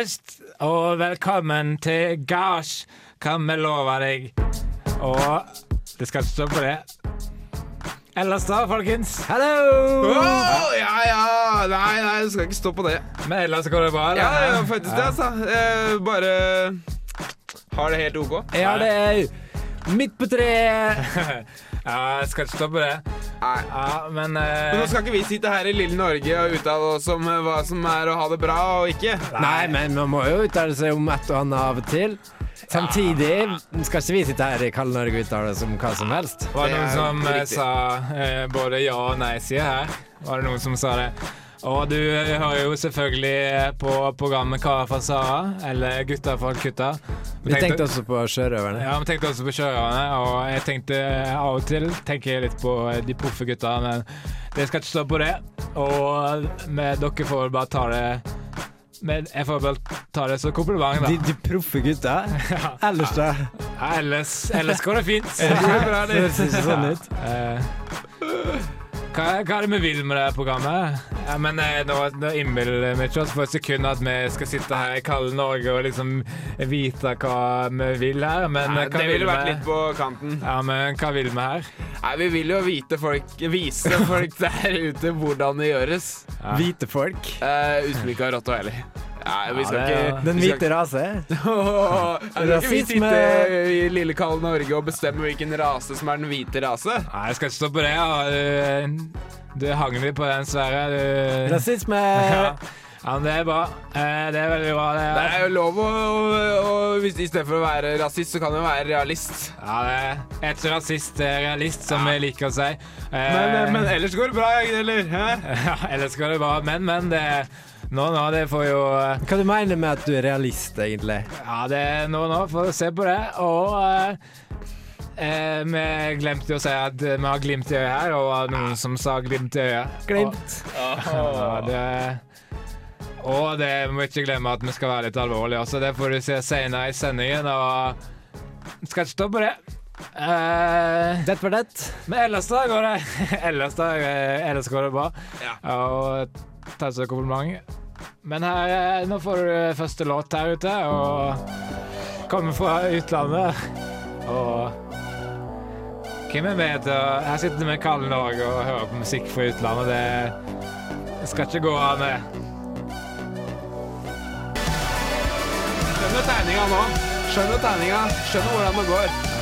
høst, og velkommen til gards, kan vi love deg. Og det skal ikke stå på det. Ellers da, folkens? Hallo! Åh, ja, ja. Nei, nei, det skal ikke stå på det. Men ellers går det bra? eller? Ja, ja faktisk det, altså. Jeg bare har det helt OK. Ja, det er midt på treet. Ja, jeg skal ikke stoppe det. Nei. Ja, men Men eh, nå skal ikke vi sitte her i lille Norge og uttale oss om eh, hva som er å ha det bra og ikke. Nei, men man må jo uttale seg om et og annet av og til. Samtidig skal ikke vi sitte her i kalde Norge og uttale oss om hva som helst. var det noen som eh, sa uh, både ja og nei-side her? Var det noen som sa det? Og du eh, hører jo selvfølgelig på programmet Kara fra Sara, eller Gutter fra Kutta. Vi tenkte også på sjørøverne. Ja, vi tenkte også på sjørøverne, og jeg tenkte eh, av og til tenker jeg litt på eh, de proffe gutta, men det skal ikke stå på det. Og med dere får bare ta det men Jeg får vel ta det som kompliment, da. De, de proffe gutta. Ja. Ellers, da? Ja, ellers, ellers går det fint. Det ser ikke sånn ut. Eh, hva, hva er det vi vil med det programmet? Ja, men eh, Nå, nå innbiller vi ikke oss for et sekund at vi skal sitte her i kalde Norge og liksom vite hva vi vil her. Men Nei, eh, hva det vil ville vært vi? litt på kanten. Ja, men hva vil vi her? Nei, Vi vil jo vite folk, vise folk der ute hvordan det gjøres. Ja. Hvite folk. Uh, Utblikka rått og heller. Ja, vi skal Ja, er- ikke Den vi hvite rase. Skal ikke vi Rasisme. sitte i lille kalde Norge og bestemme hvilken rase som er den hvite rase? Nei, jeg skal ikke stå på det. Ja. Du, du hang litt på den, Sverre. Du... Rasisme. Ja. ja, men det er bra. Eh, det er veldig bra. Det Det er jo lov å, å, å hvis, I stedet for å være rasist, så kan du være realist. Ja, det er ikke rasist, det er realist, som vi liker å si. Eh, Men, eh, men ellers går det bra, eller? Ja, ellers går det bra. Men, men. Det, nå, nå, det får jo eh, Hva du mener med at du er realist, egentlig? Ja, det er nå, nå. Får du se på det. Og eh, eh, vi glemte jo å si at vi har glimt i øyet her, og det var noen som sa glimt i øyet. Glimt. Ja, det, og det må ikke glemme at vi skal være litt alvorlige også. Det får du se senere i sendingen. Og skal ikke stå på det. Eh, Det for det. men ellers da går det Ellers da eh, Ellers går det bra. Ja. Og takk for kompliment. Men her, eh, nå får du første låt her ute, og kommer fra utlandet. Og hvem er med til Her sitter vi kalde Norge og hører på musikk fra utlandet. Det, skal ikke gå an. med. Skjønner tegninga nå. Skjønner tegninga. Skjønner hvordan det går.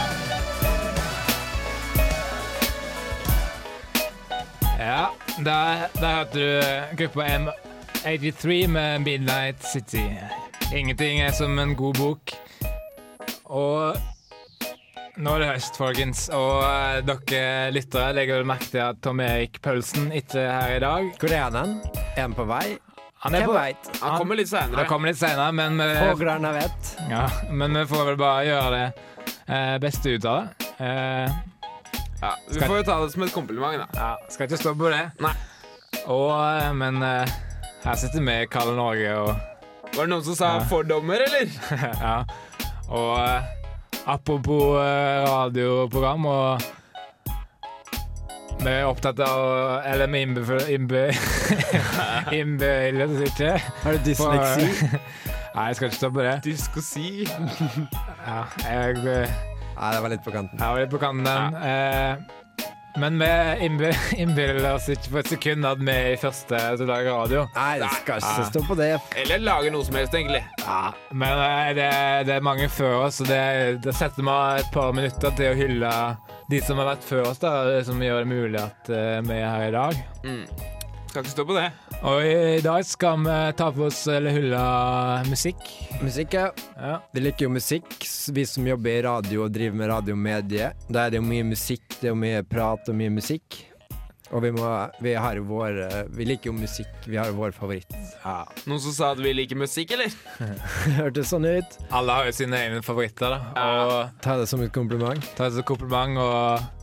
Ja, der, der hørte du gruppa M83 med Midnight City. Ingenting er som en god bok. Og nå er det høst, folkens. Og eh, dere lyttere legger vel merke til at Tom Erik Pølsen ikke er her i dag. Hvor er han? Er han på vei? Han er Hvem på veit? Han kommer litt Han seinere. kommer litt seinere, men, vi- Fuglene vet. ja, men vi får vel bare gjøre det eh, beste ut av det. Eh, Ja, vi får jo ta det som et kompliment, da. Ja, skal ikke stå på det. Nei. Og, eh, men eh, her sitter vi i kalde Norge og Var det noen som sa Ja. fordommer, eller? Ja. Og eh, apropos radioprogram og Vi er opptatt av Eller vi innbe- innbe- innbiller oss ikke Har du dysleksi? Nei, jeg skal ikke stå på det. Dyskosi. Ja, jeg, Nei, det var litt på kanten. jeg var litt på kanten den. Eh, men vi innbiller oss ikke for et sekund at vi er i første til å lage radio. Nei, det skal ikke stå på det. Eller lage noe som helst, egentlig. Ja, men eh, det, det er mange før oss, og det, det setter vi av et par minutter til å hylle de som har vært før oss, da, som gjør det mulig at eh, vi er her i dag. Mm. Skal ikke stå på det. Og i, dag skal vi ta på oss eller hylle musikk. Musikk, ja. Ja. Vi liker jo musikk, vi som jobber i radio og driver med radiomedie. Da er det jo mye musikk, det er jo mye prat og mye musikk. Og vi, må, vi har jo vår eh, Vi liker jo musikk, vi har jo vår favoritt. Ja. Noen som sa at vi liker musikk, eller? Hørtes sånn ut. Alle har jo sine egne favoritter, da. Og Ta det som et kompliment. ta det som et kompliment. Og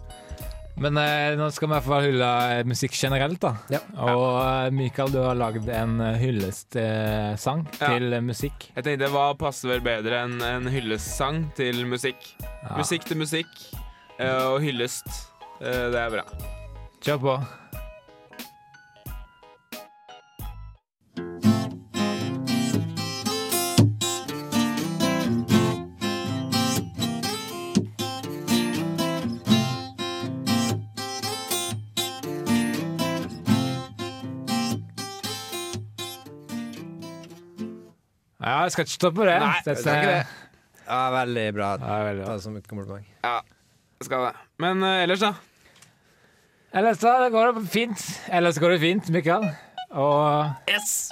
men eh, nå skal vi i hvert fall hylle eh, musikk generelt, da. Ja. Og eh, Mikael, du har lagd en eh, hyllestsang Ja. til musikk. Jeg tenkte hva passer vel bedre enn en hyllestsang til musikk? Ja. Musikk til musikk og hyllest. Det er bra. Kjør på. Ja, jeg skal ikke stoppe det. Nei, Dette- er skal ikke det. Ja, veldig bra. Ja, veldig Ta det som et kompliment. Ja, skal det. Men uh, ellers, da? Ellers da det går det fint. Ellers går det fint, Mikael. Og Yes!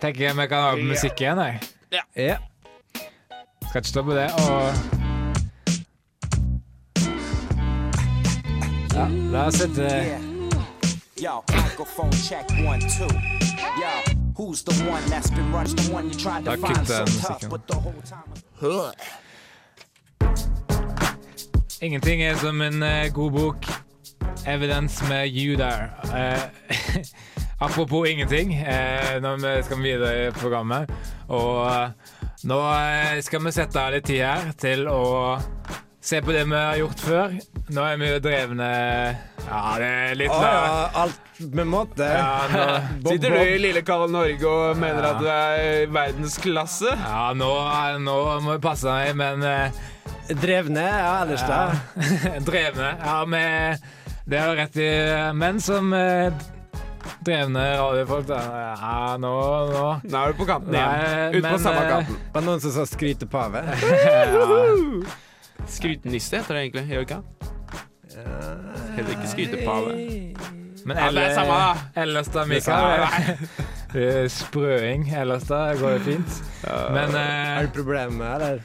tenker jeg vi kan ha på musikk igjen, jeg. Ja. Skal ikke stoppe det. Og Ja, la oss sette Yeah. Yo, microphone check one, two. Yo, who's the one that's been rushed? The one you tried to Da find so jeg tough, musikken. but the whole time. Ingenting er som en uh, god bok. Evidence med you there. Uh, apropos ingenting, Nå når vi skal videre i programmet. Og nå skal vi sette av litt tid her til å se på det vi har gjort før. Nå er vi jo drevne Ja, det er litt Å, ja, alt med måte. Ja, nå, Bob, Sitter du i lille Karl Norge og mener at du er verdensklasse? ja, nå, nå må vi passe meg, men uh... Drevne, ja, ellers da. Drevne. Ja, vi det har du rett i. Men som uh drevne radiofolk, da. Ja, nå, nå. Nå er du på kanten igjen. Ut på samme eh, kanten. Var det noen som sa skryte pave? Skrytenisse heter det egentlig. Gjør det ikke? Heter ikke skrytepave. Men Ja, det er samme, ellers da, Mikael. Det er Sprøing. Ellers da går det fint. Men eh, du problemer, eller?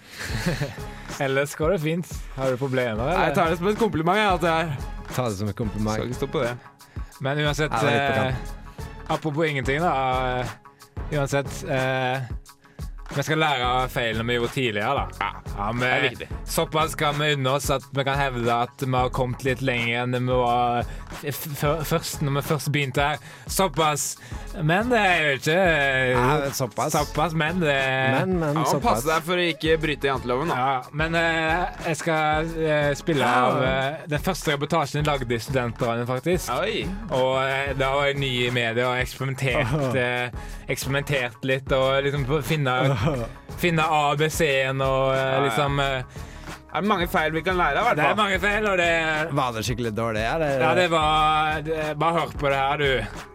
ellers går det fint. Har du problemer, Nei, Jeg tar det som et kompliment. jeg, At her. Ta det som et kompliment. skal ikke stå på det. Men uansett Ja, det er eh, Apropos ingenting, da. eh, uansett eh, Vi skal lære av feilene vi gjorde tidligere, da. Ja, vi, det er viktig. Såpass skal vi unne oss at vi kan hevde at vi har kommet litt lenger enn vi var f f- først når vi først begynte her. Såpass. Men det er jo ikke Ja, såpass. Såpass, men det Men, men, Ja, såpass. Pass deg for å ikke bryte janteloven. da. ja, men eh, jeg skal eh, spille av eh, den første reportasjen jeg lagde i Studentradioen, faktisk. Oi. Og da var jeg ny i media og eksperimentert, eh, eksperimentert litt og liksom finne, finne ABC-en og eh, liksom eh, Er det mange feil vi kan lære av? i Det er mange feil, og det Var det skikkelig dårlig, eller? Ja, det var det, Bare hør på det her, du.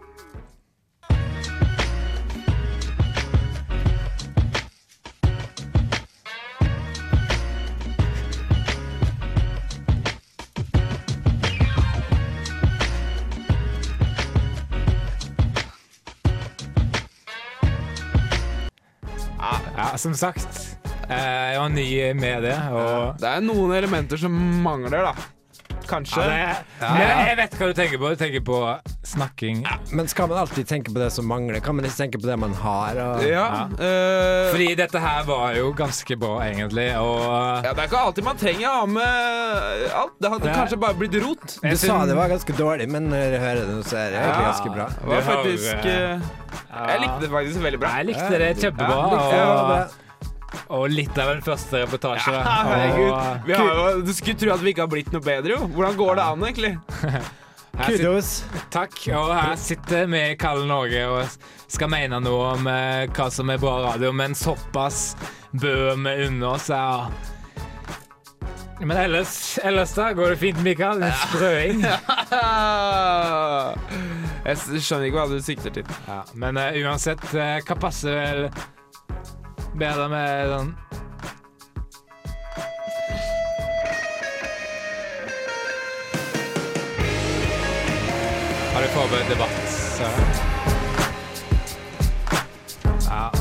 Som sagt. eh, Jeg var ny med det. og Det er noen elementer som mangler, da. Kanskje. ja, det, Men Jeg vet hva du tenker på. Du tenker på snakking. Men skal man alltid tenke på det som mangler? Kan man ikke tenke på det man har? Og... Ja. eh, Fordi dette her var jo ganske bra, egentlig, og ja, Det er ikke alltid man trenger å ha med alt. Det hadde kanskje bare blitt rot. Du Jeg sa synes- det var ganske dårlig, men når jeg hører det nå, så er det egentlig ganske bra. Det var faktisk eh, eh, Jeg likte det faktisk veldig bra. Jeg likte det kjempebra. Ja, likte Ja, og, litt av en første reportasje. Ja, herregud. Og Vi har jo, du skulle tro at vi ikke har blitt noe bedre, jo. Hvordan går det an, egentlig? sitter, Kudos. takk. Og her sitter vi i kalde Norge og skal mene noe om eh, hva som er bra radio, men såpass bør vi unne oss. Ja. Men ellers, ellers da går det fint, Mikael. En Sprøing. Jeg skjønner ikke hva du sikter til. Ja, men uh, uansett, uh, hva passer vel bedre med sånn Har du forberedt debatt? Så. Ja.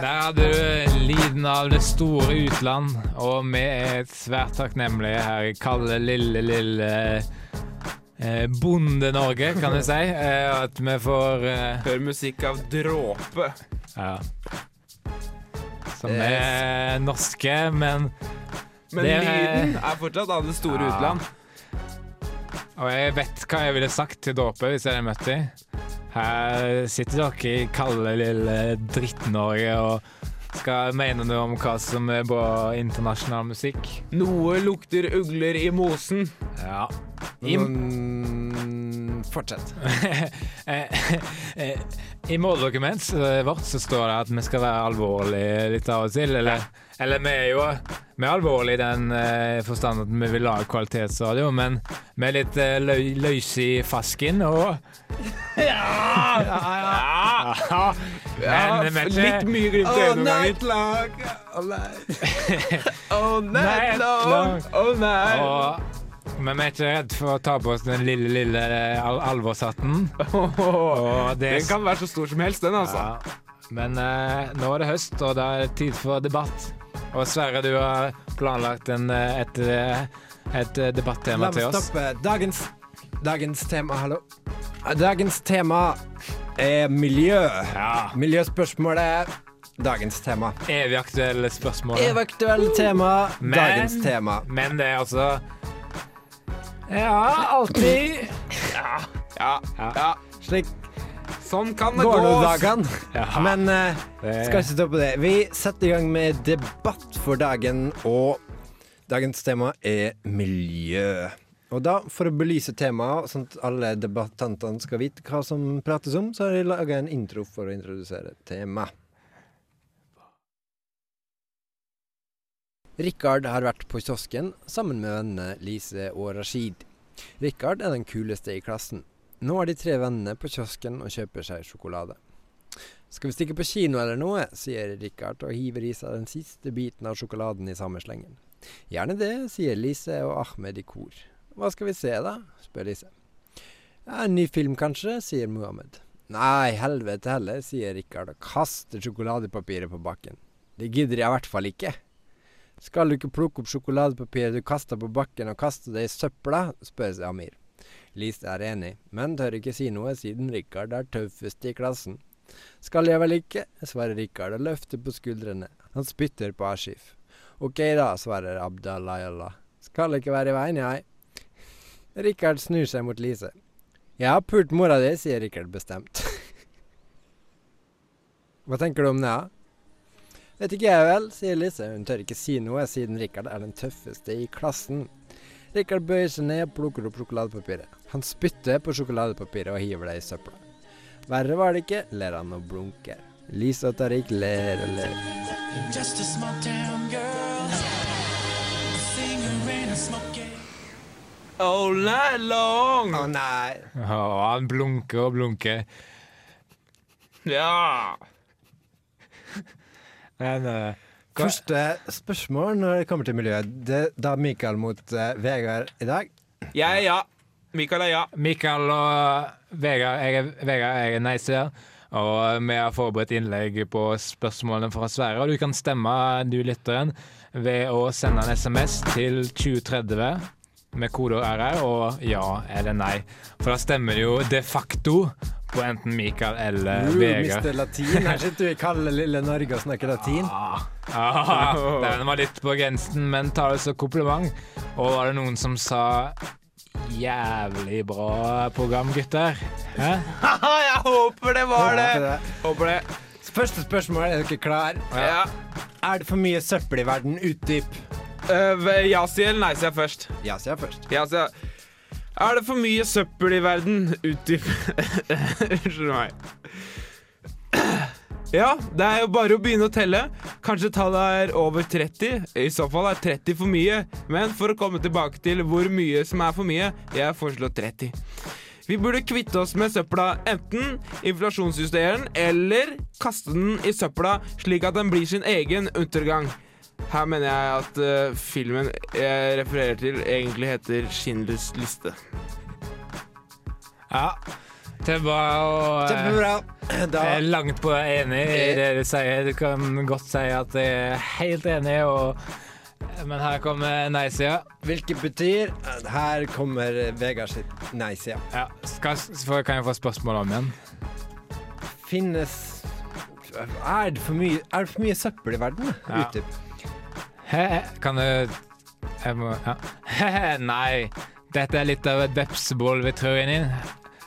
Der hadde du lyden av det store utland, og vi er svært takknemlige her i kalde, lille, lille eh, Bonde-Norge, kan du si. Eh, at vi får eh, Hør musikk av dråpe. ja. Som er norske, men Men Det lyden er fortsatt av det store Ja. utland. Og jeg vet hva jeg ville sagt til dåpe hvis jeg hadde møtt dem. Her sitter dere i kalde, lille Dritt-Norge og skal mene noe om hva som er bra internasjonal musikk. Noe lukter ugler i mosen. Ja. I, Mm, fortsett. eh, eh, I måldokumentet vårt så står det at vi skal være alvorlige litt av og til. Eller, eller vi er jo vi er alvorlige i den eh, forstand at vi vil lage kvalitetsradio, men vi er litt eh, løy, løse i fasken og ja, ja, Ja, Ja, men er litt mye glimt i øynene noen ganger. all night. Oh, night long, long. oh, night. Men vi er ikke redd for å ta på oss den lille, lille al alvorshatten. Og det Den kan være så stor som helst, den, altså. Ja. Men eh, nå er det høst, og det er tid for debatt. Og Sverre, du har planlagt en, et, et, eh, et eh, debattema La meg til oss. stoppe. Dagens, dagens tema, hallo. Dagens tema er miljø. Ja. Miljøspørsmålet. Dagens tema. Evig aktuelle spørsmål. Evig tema. Men- Dagens tema. Men det er altså Ja, alltid Ja, ja. ja. Slik Sånn kan det gå. dagene. Ja. Men uh, Det- skal ikke stoppe det. Vi setter i gang med debatt for dagen, og dagens tema er miljø. Og da, for å belyse temaet, sånn at alle debattantene skal vite hva som prates om, så har jeg laga en intro for å introdusere temaet. Rikard har vært på kiosken sammen med vennene Lise og Rashid. Rikard er den kuleste i klassen. Nå er de tre vennene på kiosken og kjøper seg sjokolade. Skal vi stikke på kino eller noe, sier Rikard og hiver i seg den siste biten av sjokoladen i samme slengen. Gjerne det, sier Lise og Ahmed i kor. Hva skal vi se, da? spør Lise. En ny film, kanskje, sier Muhammed. Nei, helvete heller, sier Rikard og kaster sjokoladepapiret på bakken. Det gidder jeg i hvert fall ikke. Skal du ikke plukke opp sjokoladepapiret du kasta på bakken og kaste det i søpla? spør Amir. Lise er enig, men tør ikke si noe siden Rikard er tøffest i klassen. Skal jeg vel ikke, svarer Rikard og løfter på skuldrene. Han spytter på Ashif. Ok da, svarer Abdalayallah. Skal ikke være i veien, jeg. Rikard snur seg mot Lise. Jeg har pult mora di, sier Rikard bestemt. Hva tenker du om det? Vet ikke jeg vel, sier Lise. Hun tør ikke si noe siden Rikard er den tøffeste i klassen. Rikard bøyer seg ned og plukker opp sjokoladepapiret. Han spytter på sjokoladepapiret og hiver det i søpla. Verre var det ikke, ler han og blunker. Lise og Tariq ler og ler. Just a small town girl. Singer in a smoky. All night long. Å nei. Oh, han blunker og blunker. Ja. Men uh, Første spørsmål når det kommer til miljøet. Det er da Mikael mot uh, Vegard i dag. Jeg er ja. Mikael er ja. Mikael og Vegard, jeg er, Vegard, jeg er nei-seer. Og vi har forberedt innlegg på spørsmålene fra Sverre. Og du kan stemme, du lytteren, ved å sende en SMS til 2030 med kodeord RR og ja eller nei. For da stemmer det jo de facto på enten Mikael eller Uh, Vegard. Mr. Latin. Her sitter du i kalde lille Norge og snakker latin. Ah, den var litt på grensen, men ta det som kompliment. Og var det noen som sa Jævlig bra program, gutter. Hæ? jeg håper det var det. Håper det. Håper det. Første spørsmål, er dere klar? Ja. Er det for mye søppel i verden? Utdyp. Uh, ja, sier eller nei, sier jeg først. Ja, sier jeg først. Ja, sier jeg. Er det for mye søppel i verden? Utdyp. Unnskyld meg. Ja, det er jo bare å begynne å telle. Kanskje tallet er over 30. I så fall er 30 for mye. Men for å komme tilbake til hvor mye som er for mye, jeg foreslår 30. Vi burde kvitte oss med søpla, enten inflasjonsjustere den eller kaste den i søpla slik at den blir sin egen undergang. Her mener jeg at uh, filmen jeg refererer til, egentlig heter Schindlers liste. Ja. Det Og, å Kjempebra. Da Jeg er langt på enig i det du sier. Du kan godt si at jeg er helt enig, og, men her kommer nei-sida. Hvilket betyr at Her kommer Vegard sitt nei-sida. Ja. Skal, kan jeg få spørsmål om igjen? Finnes Er det for mye, er det for mye søppel i verden? Ja. Utdyp. Hæ? Kan du Jeg må ja. Nei. Dette er litt av et vepsebål trør inn i.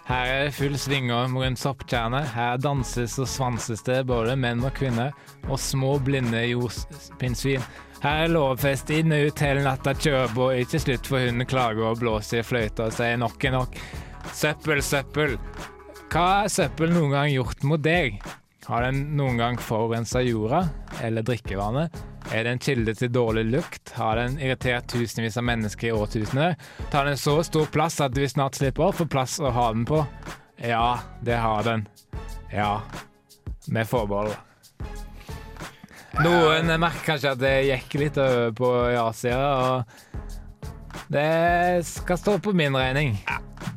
Her er det full svingorm rundt soppkjerner. Her danses og svanses det både menn og kvinner, og små, blinde jordpinnsvin. Her er lovfest inn og ut hele natta, kjører på, ikke slutt for hunden klager og blåser i fløyta og sier nok er nok. Søppel, søppel. Hva har søppel noen gang gjort mot deg? Har den noen gang forurensa jorda eller drikkevannet? Er det en kilde til dårlig lukt? Har den irritert tusenvis av mennesker i årtusener? Tar den så stor plass at vi snart slipper å få plass å ha den på? Ja, det har den. Ja. med forbehold. Noen merker kanskje at det gikk litt over på ja-sida, det skal stå på min regning.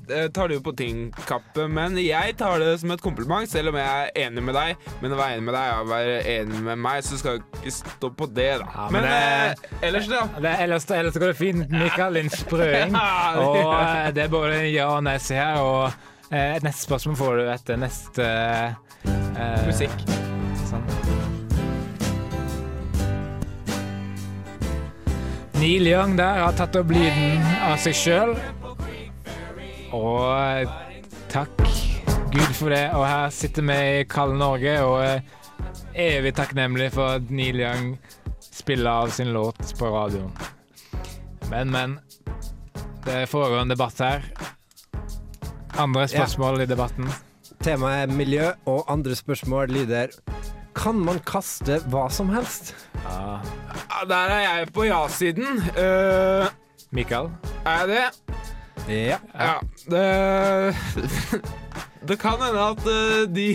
Det tar du på ting, Kappe, men jeg tar det som et kompliment, selv om jeg er enig med deg. Men å være enig med deg og være enig med meg, så skal jeg ikke stå på det, da. Ja, men men det- eh, ellers, da? Det, ellers, ellers går det fint. Mikael Lind Sprøing. Ja, det- Og eh, det er både ja og nei her, og eh, et neste spørsmål får du etter neste eh, Musikk. Sånn. Neil Young der har tatt opp lyden av seg sjøl. Og takk Gud for det. Og her sitter vi i kalde Norge og er evig takknemlig for at Neil Young spiller av sin låt på radioen. Men, men. Det foregår en debatt her. Andre spørsmål i debatten. Temaet er miljø, og andre spørsmål lyder Kan man kaste hva som helst? Ja. Der er jeg på ja-siden. Uh, Mikael? er jeg det? Ja. Ja. Det, det kan hende at eh, de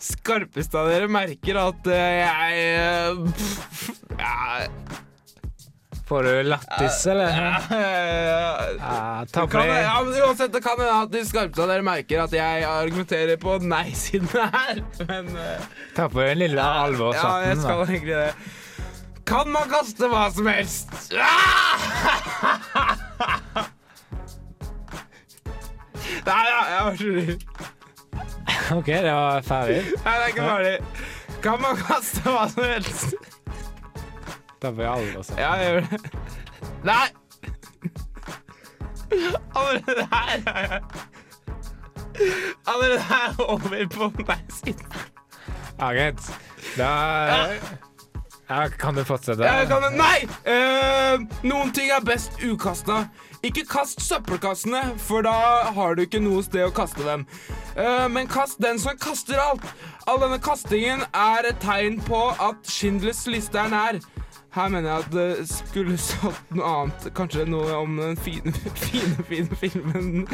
skarpeste av dere merker at eh, jeg ja, Får du lattis, eller? ja, ta på deg ja, uansett, det kan hende at de skarpeste av dere merker at jeg argumenterer på nei-siden her. Men uh, Ta på den lille ja, jeg skal egentlig det. Kan man kaste hva som helst? Ah! Nei, ja, jeg var lur. OK, det var ferdig. Nei, det er ikke ferdig. Kan man kaste hva som helst? Da får jeg deg alvorshatten. Ja, jeg gjør det. Nei! Allerede her er jeg Allerede her er over på deg siden. Ja, greit. Da ja, kan du fortsette. Ja, kan du, Nei! Eh, noen ting er best ukasta. Ikke kast søppelkassene, for da har du ikke noe sted å kaste dem. Eh, men kast den som kaster alt. All denne kastingen er et tegn på at Schindlers liste er nær. Her mener jeg at det skulle stått noe annet. Kanskje noe om den fine, fine, fine filmen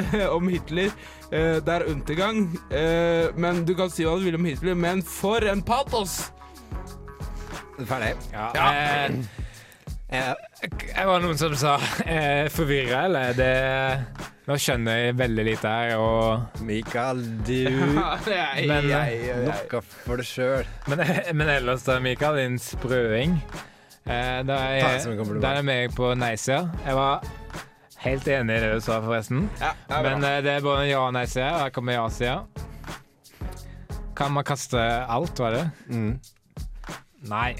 eh, om Hitler. Eh, det er undergang. Eh, men du kan si hva du vil om Hitler, men for en patos! Ferdig. Ja, Ja. eh, Eh, jeg var noen som sa eh, forvirra, eller? Det Nå skjønner jeg veldig lite her, og Mikael, du Men, Noe for deg sjøl. Men, men ellers da, Mikael, din sprøing. Eh, da er, jeg meg på nei-sida. Jeg var helt enig i det du sa, forresten. Ja, det. Men eh, det er både ja- og nei-sida, og her kommer ja-sida. Kan man kaste alt, var det? Mm. Nei.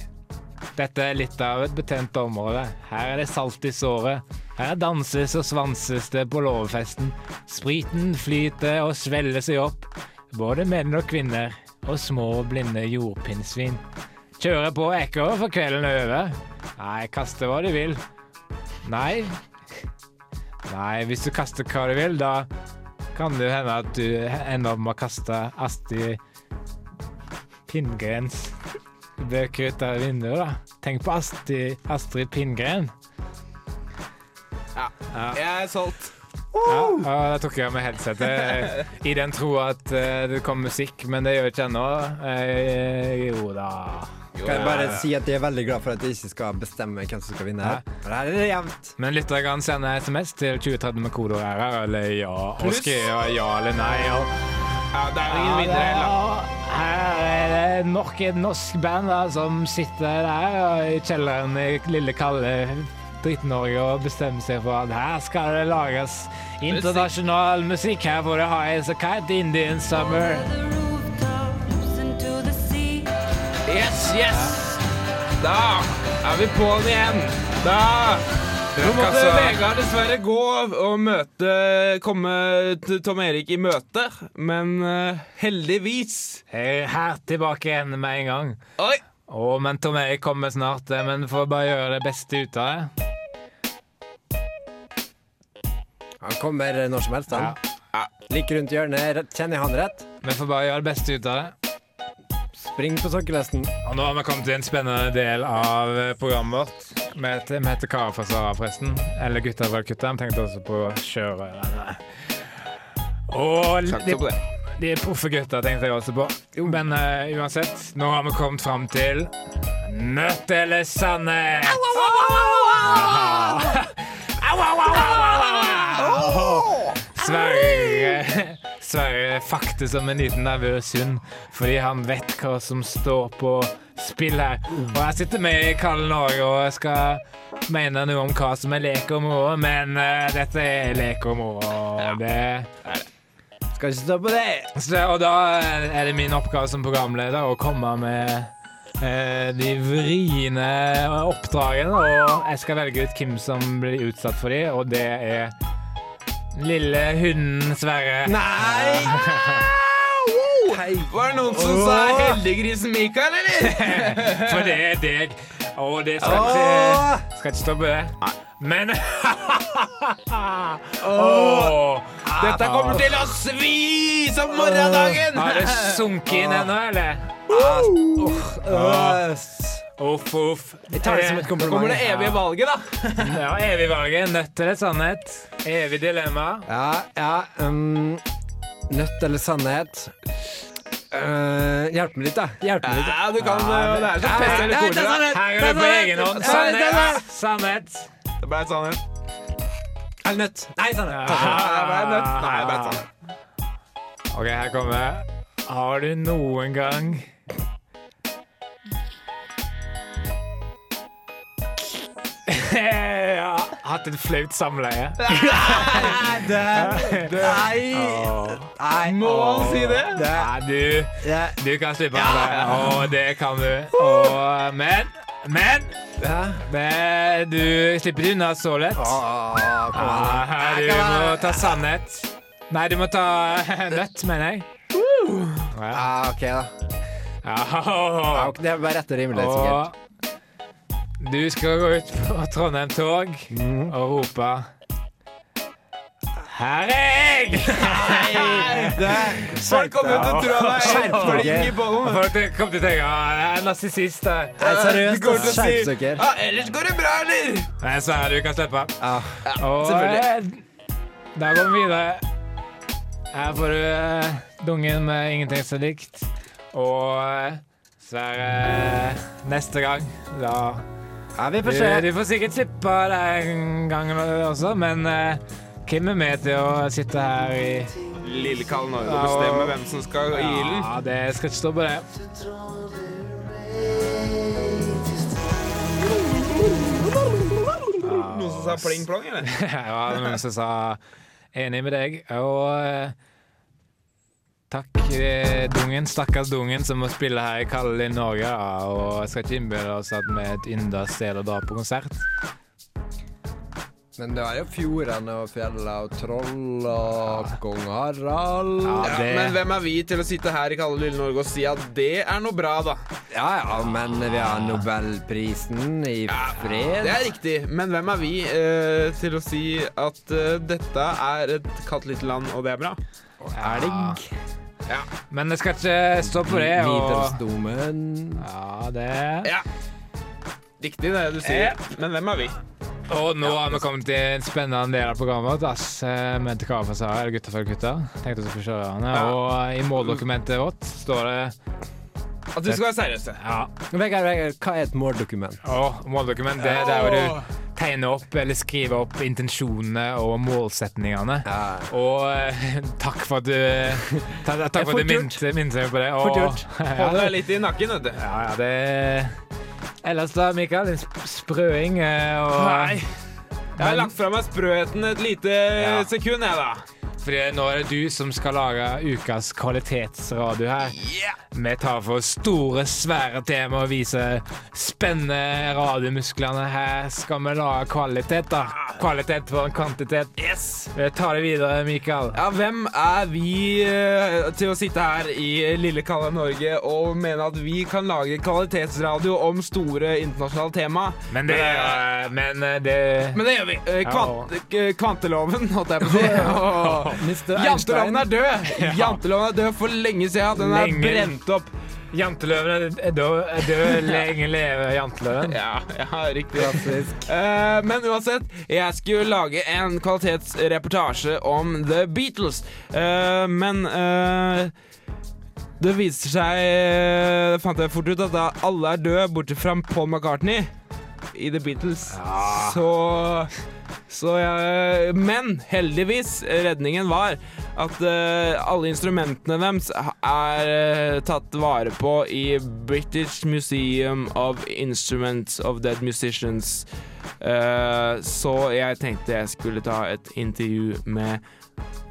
Dette er litt av et betent område. Her er det salt i såret. Her danses og svanses det på låvefesten. Spriten flyter og svelger seg opp. Både menn og kvinner. Og små, blinde jordpinnsvin. Kjører på ekker for kvelden er over. Nei, kaste hva du vil. Nei. Nei, hvis du kaster hva du vil, da kan det hende at du ender opp med å kaste Astrid Pinngrens bøker ut av vinduet, da. Tenk på Astrid, Astrid Pinngren. Ja. Jeg er solgt. Ja, og da tok jeg av meg headsetet i den tro at eh, det kom musikk, men det gjør ikke ennå. Eh, jo da. Kan jeg bare si at jeg er veldig glad for at jeg ikke skal bestemme hvem som skal vinne her. For her er det jevnt. Men lyttere kan sende SMS til 2030 med kodeord RR eller ja, og skrive ja eller nei. Og Ja, det er ingen vinnere heller. Her er det nok et norsk band da, som sitter der i kjelleren i lille kalde Dritt-Norge og bestemmer seg for at her skal det lages internasjonal musikk. Her får det ha en så kalt Indian Summer. Yes, yes! Da er vi på'n igjen. Da Nå måtte altså- Vegard dessverre gå og møte komme Tom Erik i møte, men uh, heldigvis Jeg er her tilbake igjen med en gang. Oi! Å, men Tom Erik kommer snart, eh, men får bare gjøre det beste ut av det. Han kommer når som helst, han. Like rundt hjørnet. Kjenner jeg han rett? Vi får bare gjøre det beste ut av det. Spring på sokkelesten. Og nå har vi kommet til en spennende del av eh, programmet vårt. Vi heter, vi heter Kara fra Sara, forresten. Eller Gutta fra Kutta. Vi tenkte også på sjørøverne. Og de er proffe gutter, tenkte jeg også på. Men uh, uansett, nå har vi kommet fram til Nødt eller sannhet? Sverre Sverre fakter som en liten nervøs hund fordi han vet hva som står på spill her. Og jeg sitter med i Kalde Norge og jeg skal mene noe om hva som er lek og moro, men uh, dette er lek og moro. og Det Skal ikke stå på det. så, og da er det min oppgave som programleder å komme med uh, de vriene oppdragene. Og jeg skal velge ut hvem som blir utsatt for de, og det er lille hunden Sverre. Nei! Var det noen som sa heldiggrisen Mikael, eller? For det er deg. Og det skal ikke, skal ikke stå på det. Men oh, Dette kommer til å svi som morgendagen! Har det sunket inn ennå, eller? Uff, uff. Jeg tar det som et kompliment. Kommer det evige valget, da? Ja, evig valget. Nødt eller sannhet. Evig dilemma. Ja, ja um, Nødt eller sannhet? Uh, hjelp meg litt, da. Hjelp meg litt. Ja, du kan ja, Det er som pest eller er kolera. sannhet. Her er det på egen hånd. Sannhet. Sannhet. Det ble sannhet. Eller nødt. Nei, sannhet. Ja, det ble nødt. Nei, det ble sannhet. OK, her kommer. Har du noen gang ja, hatt et flaut samleie? Nei! Nei. Må han si det? Nei, du, du kan slippe av det. Å, det kan du. Og, men Men men du slipper unna så lett. Ah, du må ta sannhet. Nei, du må ta nøtt, mener jeg. Ja. Ah, OK, da. Det er bare rett og rimelig, sikkert. Og du skal gå ut på Trondheim tog Mm. og rope Her er jeg! Folk kommer til å tro han er Skjerp dere. flink i bollen. Folk kommer til å tenke at jeg er narsissist. her». Seriøst, Du kommer til å skjerp si dere. Ja, ellers går det bra, eller? Nei, Sverre, du kan slippe. Ja. Og selvfølgelig. eh, da går vi videre. Her får du eh, dungen med ingenting er likt. Og eh, Sverre, neste gang da ja, vi får se. du får sikkert slippe deg en gang også, men uh, Kim er med til å sitte her i Lille Kalle Norge og bestemme hvem som skal i ilden. Ja, det skal ikke stå på det. Noen som sa pling-plong, eller? ja, noen som sa enig med deg. Og eh, takk, eh, Dungen. Stakkars Dungen som må spille her i kalde Norge. Og jeg skal ikke innbille oss at vi er et ynda sted å dra på konsert. Men det er jo fjordene og fjellene og troll og kong Harald. Ja, Ja, men hvem er vi til å sitte her i kalde lille Norge og si at det er noe bra, da? Ja ja, men vi har nobelprisen i fred. Det er riktig, men hvem er vi eh, til å si at eh, dette er et kaldt lite land, og det er bra? Elg. men det skal ikke stå på det. Og, ja, det Ja. Riktig det du sier, men hvem er vi? Og nå har vi kommet til en spennende del av programmet vårt. Ass, mente med til Kara eller gutta for gutta. Tenkte vi skulle kjøre den. Ja. Og i måldokumentet vårt står det At du skal være seriøse. ja, Vegard, Vegard, hva er et måldokument? Og måldokument, det er jo du tegner opp eller skrive opp intensjonene og målsetningene. Ja. Og eh, takk for at du ta, Takk for at du minte meg på det. Fort gjort. Hold deg litt i nakken, vet du. ja, ja, det Ellers da, Mikael, Din sprøing eh, og Nei. Jeg har lagt fra meg sprøheten et lite Ja. sekund, jeg, da. Fordi nå er det du som skal lage ukas kvalitetsradio her. Vi tar for store, svære tema og viser spennende radiomusklene. Her skal vi lage kvalitet, da. Kvalitet foran kvantitet. Yes. Vi tar det videre, Mikael. Ja, hvem er vi eh, til å sitte her i lille kalde Norge og mene at vi kan lage kvalitetsradio om store internasjonale tema? Men det, men eh, det Men det gjør vi. Eh, Kvant, eh, kvanteloven, holdt jeg på å si. Og Mr. Janteloven er død! Janteloven er død for lenge siden. Den er Lenge. brent opp. Janteløven er død, er død lenge leve janteløven. Ja, ja riktig. Uh, men uansett, jeg skulle lage en kvalitetsreportasje om The Beatles. uh, men uh, det viser seg Det fant jeg fort ut at da alle er døde, bortsett fra Paul McCartney i The Beatles. ja. så jeg, men heldigvis, redningen var at uh, alle instrumentene deres er uh, tatt vare på i British Museum of Instruments of Dead Musicians. Uh, så jeg tenkte jeg skulle ta et intervju med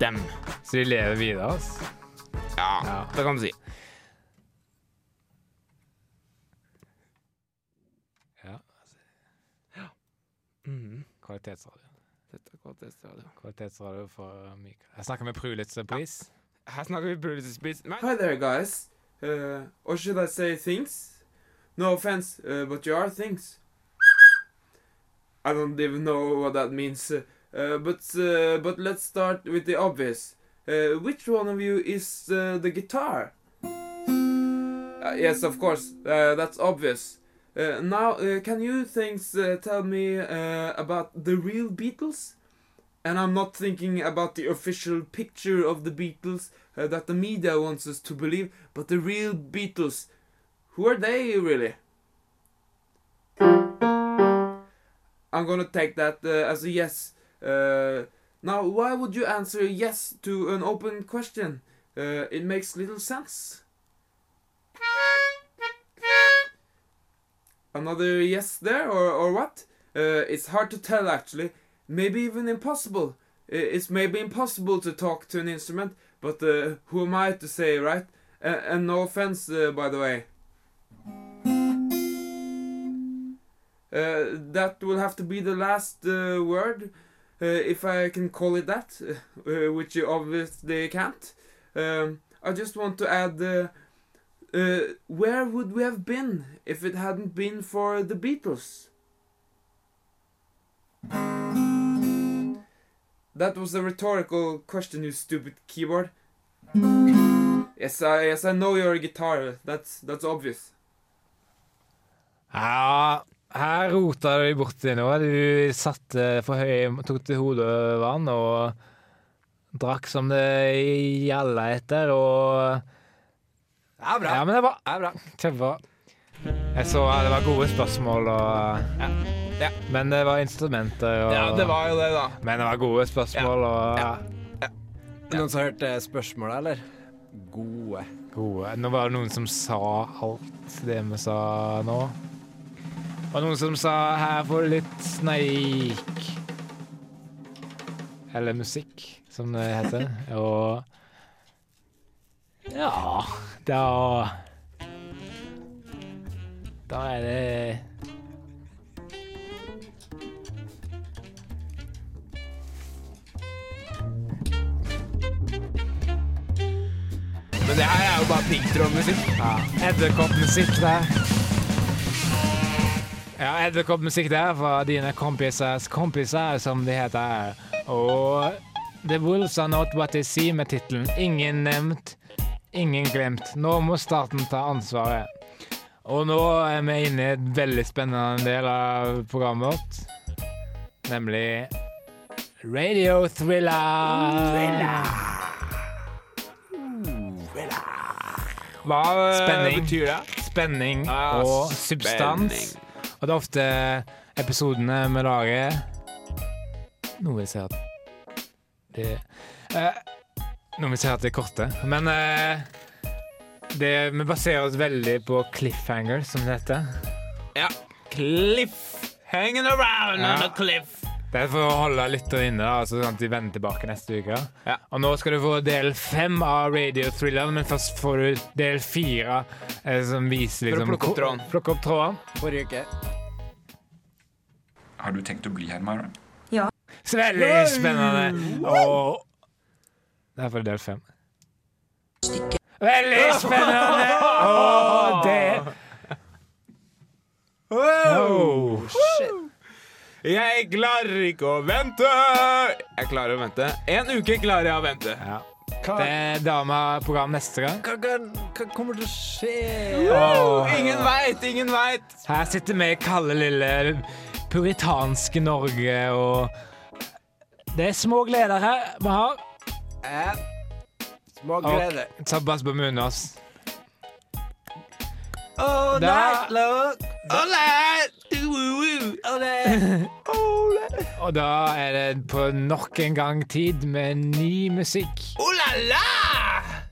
dem. Så de lever videre, altså. Ja, Ja. det kan du si. Ja. Mhm. Kvalitetsradio. Dette er kvalitetsradio. Kvalitetsradio for Mikael. Jeg snakker med Prulitz pris. Her snakker vi Prulitz pris. Hi there, guys. Uh, or should I say things? No offense, uh, but you are things. I don't even know what that means. Uh, uh, but uh, but let's start with the obvious. Uh, which one of you is uh, the guitar? Uh, yes, of course. Uh, that's obvious. Uh, now, uh, can you things uh, tell me uh, about the real Beatles? And I'm not thinking about the official picture of the Beatles uh, that the media wants us to believe, but the real Beatles. Who are they really? I'm gonna take that uh, as a yes. Now, why would you answer yes to an open question? It makes little sense. Another yes there, or, or what? Uh, it's hard to tell actually. Maybe even impossible. It's maybe impossible to talk to an instrument, but uh, who am I to say, right? Uh, and no offense, uh, by the way. Uh, that will have to be the last uh, word, if I can call it that, which you obviously can't. Um, I just want to add uh, where would we have been if it hadn't been for the Beatles? That was a rhetorical question, you stupid keyboard. Yes, I yes I know you're a guitar. That's that's obvious. Ja, her rota du borti noe. Du satte for høy Tok til hodet vann og drakk som det gjalla etter, og Ja, bra. Ja, men det var er bra. kjempebra. Jeg så det var gode spørsmål, og Ja. Ja. Men det var instrumenter og Ja, det var jo det, da. Men det var gode spørsmål og Ja. Noen som har hørt spørsmålet, eller? Gode. gode. Nå var det noen som sa alt det vi sa nå. Og noen som sa 'her får du litt sneik'. Eller musikk, som det heter. Og Ja, da Da er det Men det her er jo bare piggtrådmusikk. Ja, edderkoppmusikk der. Ja, edderkoppmusikk der fra dine kompisers kompiser, som de heter. Og The Wolves are not what they see med tittelen 'Ingen nevnt, ingen glemt'. Nå må staten ta ansvaret. Og nå er vi inne i et veldig spennende del av programmet vårt, nemlig Radio Thriller. Hva eh, Spenning. betyr det? Spenning Ah, og substans. spenning. Og det er ofte episodene vi lager Noe vil si at det eh, Noe vi se at det er korte. Men uh, det, vi baserer oss veldig på cliffhanger, som det heter. Ja. Cliff. Hanging around Ja. on a cliff. Det er for å holde lytterne inne, da, altså, sånn at de vender tilbake neste uke. Ja. Og nå skal du få del fem av Radio Thriller, men først får du del fire, eh, som viser For å liksom plukke opp tråden. Plukke opp tråden. Forrige uke. Har du tenkt å bli her, Myra? Så veldig spennende. Og Derfor er for del fem. Veldig spennende! Oh, det oh. Jeg klarer ikke å vente. Jeg klarer å vente. En uke klarer jeg å vente. ja. Det er da vi neste gang. Hva kan hva kommer til å skje? Oh. Ingen veit, ingen veit! Her sitter vi i kalde, lille puritanske Norge, og det er små gleder her vi har. Eh, Små Okay. Tabbas på munnen ass. All Da- night long. All. Woo-woo. All night. Og da er det på nok en gang tid med ny musikk. Oh la la!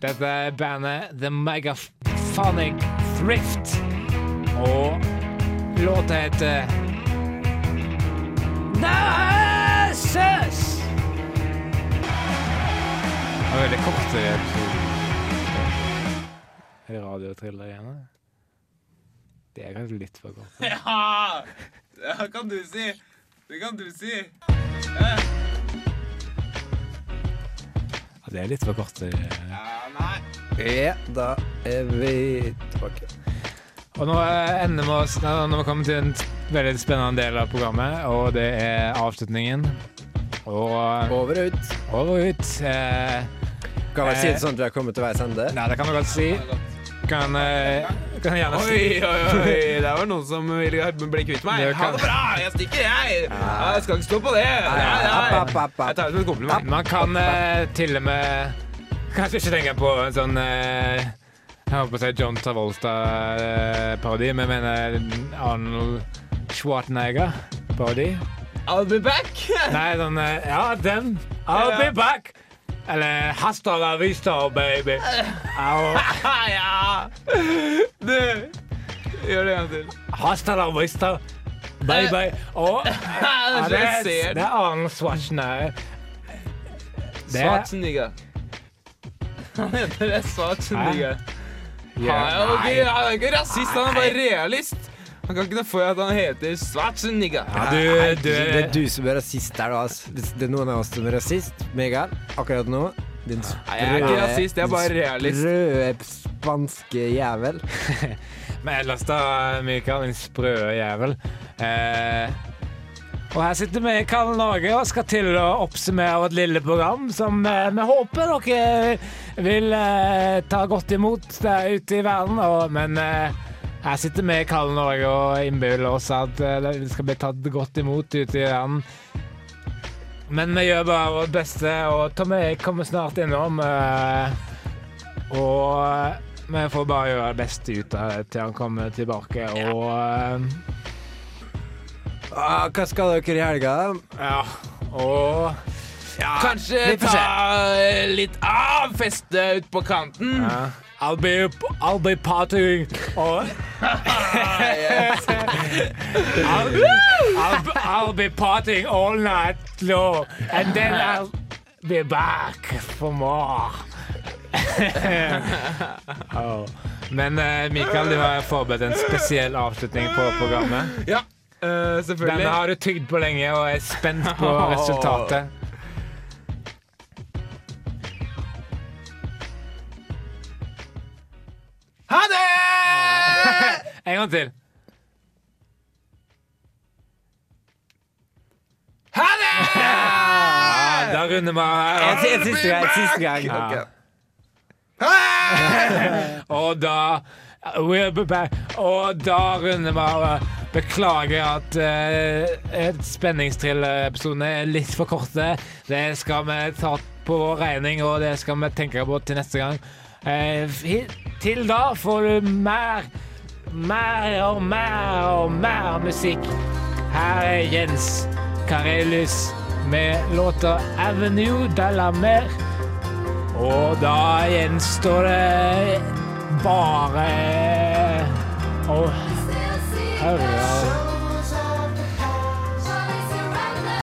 Dette er bandet The Megaphonic Thrift. Og låta heter Narcissus. Var veldig kort i episoden. Er radiotriller igjen? Det er kanskje litt for kort. Ja! Det kan du si. Det kan du si. Ja, det er litt for kort. eh. Ja, nei. Ja, da er vi tilbake. Og nå eh, ender vi oss Nå nå har vi kommet til en veldig spennende del av programmet, og det er avslutningen. Og Over og ut. over og ut. Eh, Kan vel si det sånn at vi har kommet til veis ende? nei, det kan du godt si. Kan, eh, kan gjerne si Oi, oi, oi. Det var noen som ville bli kvitt meg. Det Ha kan- det bra, jeg stikker, jeg. Ja, Jeg skal ikke stå på det. Nei, nei. App, app, app, app. Jeg tar det som en kompliment. Man kan eh, til og med Kanskje ikke tenke på en sånn eh, Jeg holdt på å si John Travolta-parodi, men jeg mener Arnold Schwarzenegger-parodi. I'll be back. Nei, sånn eh, Ja, den. I'll be back. Eller Hasta la vista, baby. Au. ja. Du, gjør det en gang til. Hasta la vista, baby. Og ja, det, er, det er Arnold Schwarzenegger. Er Schwarzenegger. Han heter det Schwarzenegger. Han er jo ikke rasist, han er bare realist. Han kan ikke det for at han heter Schwarzenegger. Ja, du, du Det er du som er rasist her, da. Hvis det er noen av oss som er rasist, Megal, akkurat nå Din Nei, jeg er ikke rasist, jeg er bare realist. Sprø spanske jævel. Men ellers da, Mikael, din sprø jævel. Eh, og her sitter vi i Kall Norge og skal til å oppsummere vårt lille program, som eh, vi håper dere vil eh, ta godt imot der ute i verden. Og, men eh, her sitter vi i Kalde Norge og innbiller oss at vi skal bli tatt godt imot ute i verden. Men vi gjør bare vårt beste, og Tommy kommer snart innom. Eh, og vi får bare gjøre det beste ut av det til han kommer tilbake. Og eh, Ah, hva skal dere i helga? ja, og Kanskje får se. ta eh, litt av, feste ut på kanten. ja. I'll be, I'll be partying all I'll, I'll, I'll be partying all night long and then I'll be back for more. oh. Men eh, Mikael, du har forberedt en spesiell avslutning på programmet. Ja, uh, selvfølgelig. Denne har du tygd på lenge og er spent på resultatet. En gang til. Ha det! Ja, da runder vi av. En, en siste gang. Siste gang. Ja. Og da we'll be back. Og da runder vi av. Beklager at uh, spenningstrill-episodene er litt for korte. Det skal vi ta på vår regning, og det skal vi tenke på til neste gang. Uh, til da får du mer, mer og mer og mer musikk. Her er Jens Karelius med låta 'Avenue de la Mer'. Og da gjenstår det bare å høre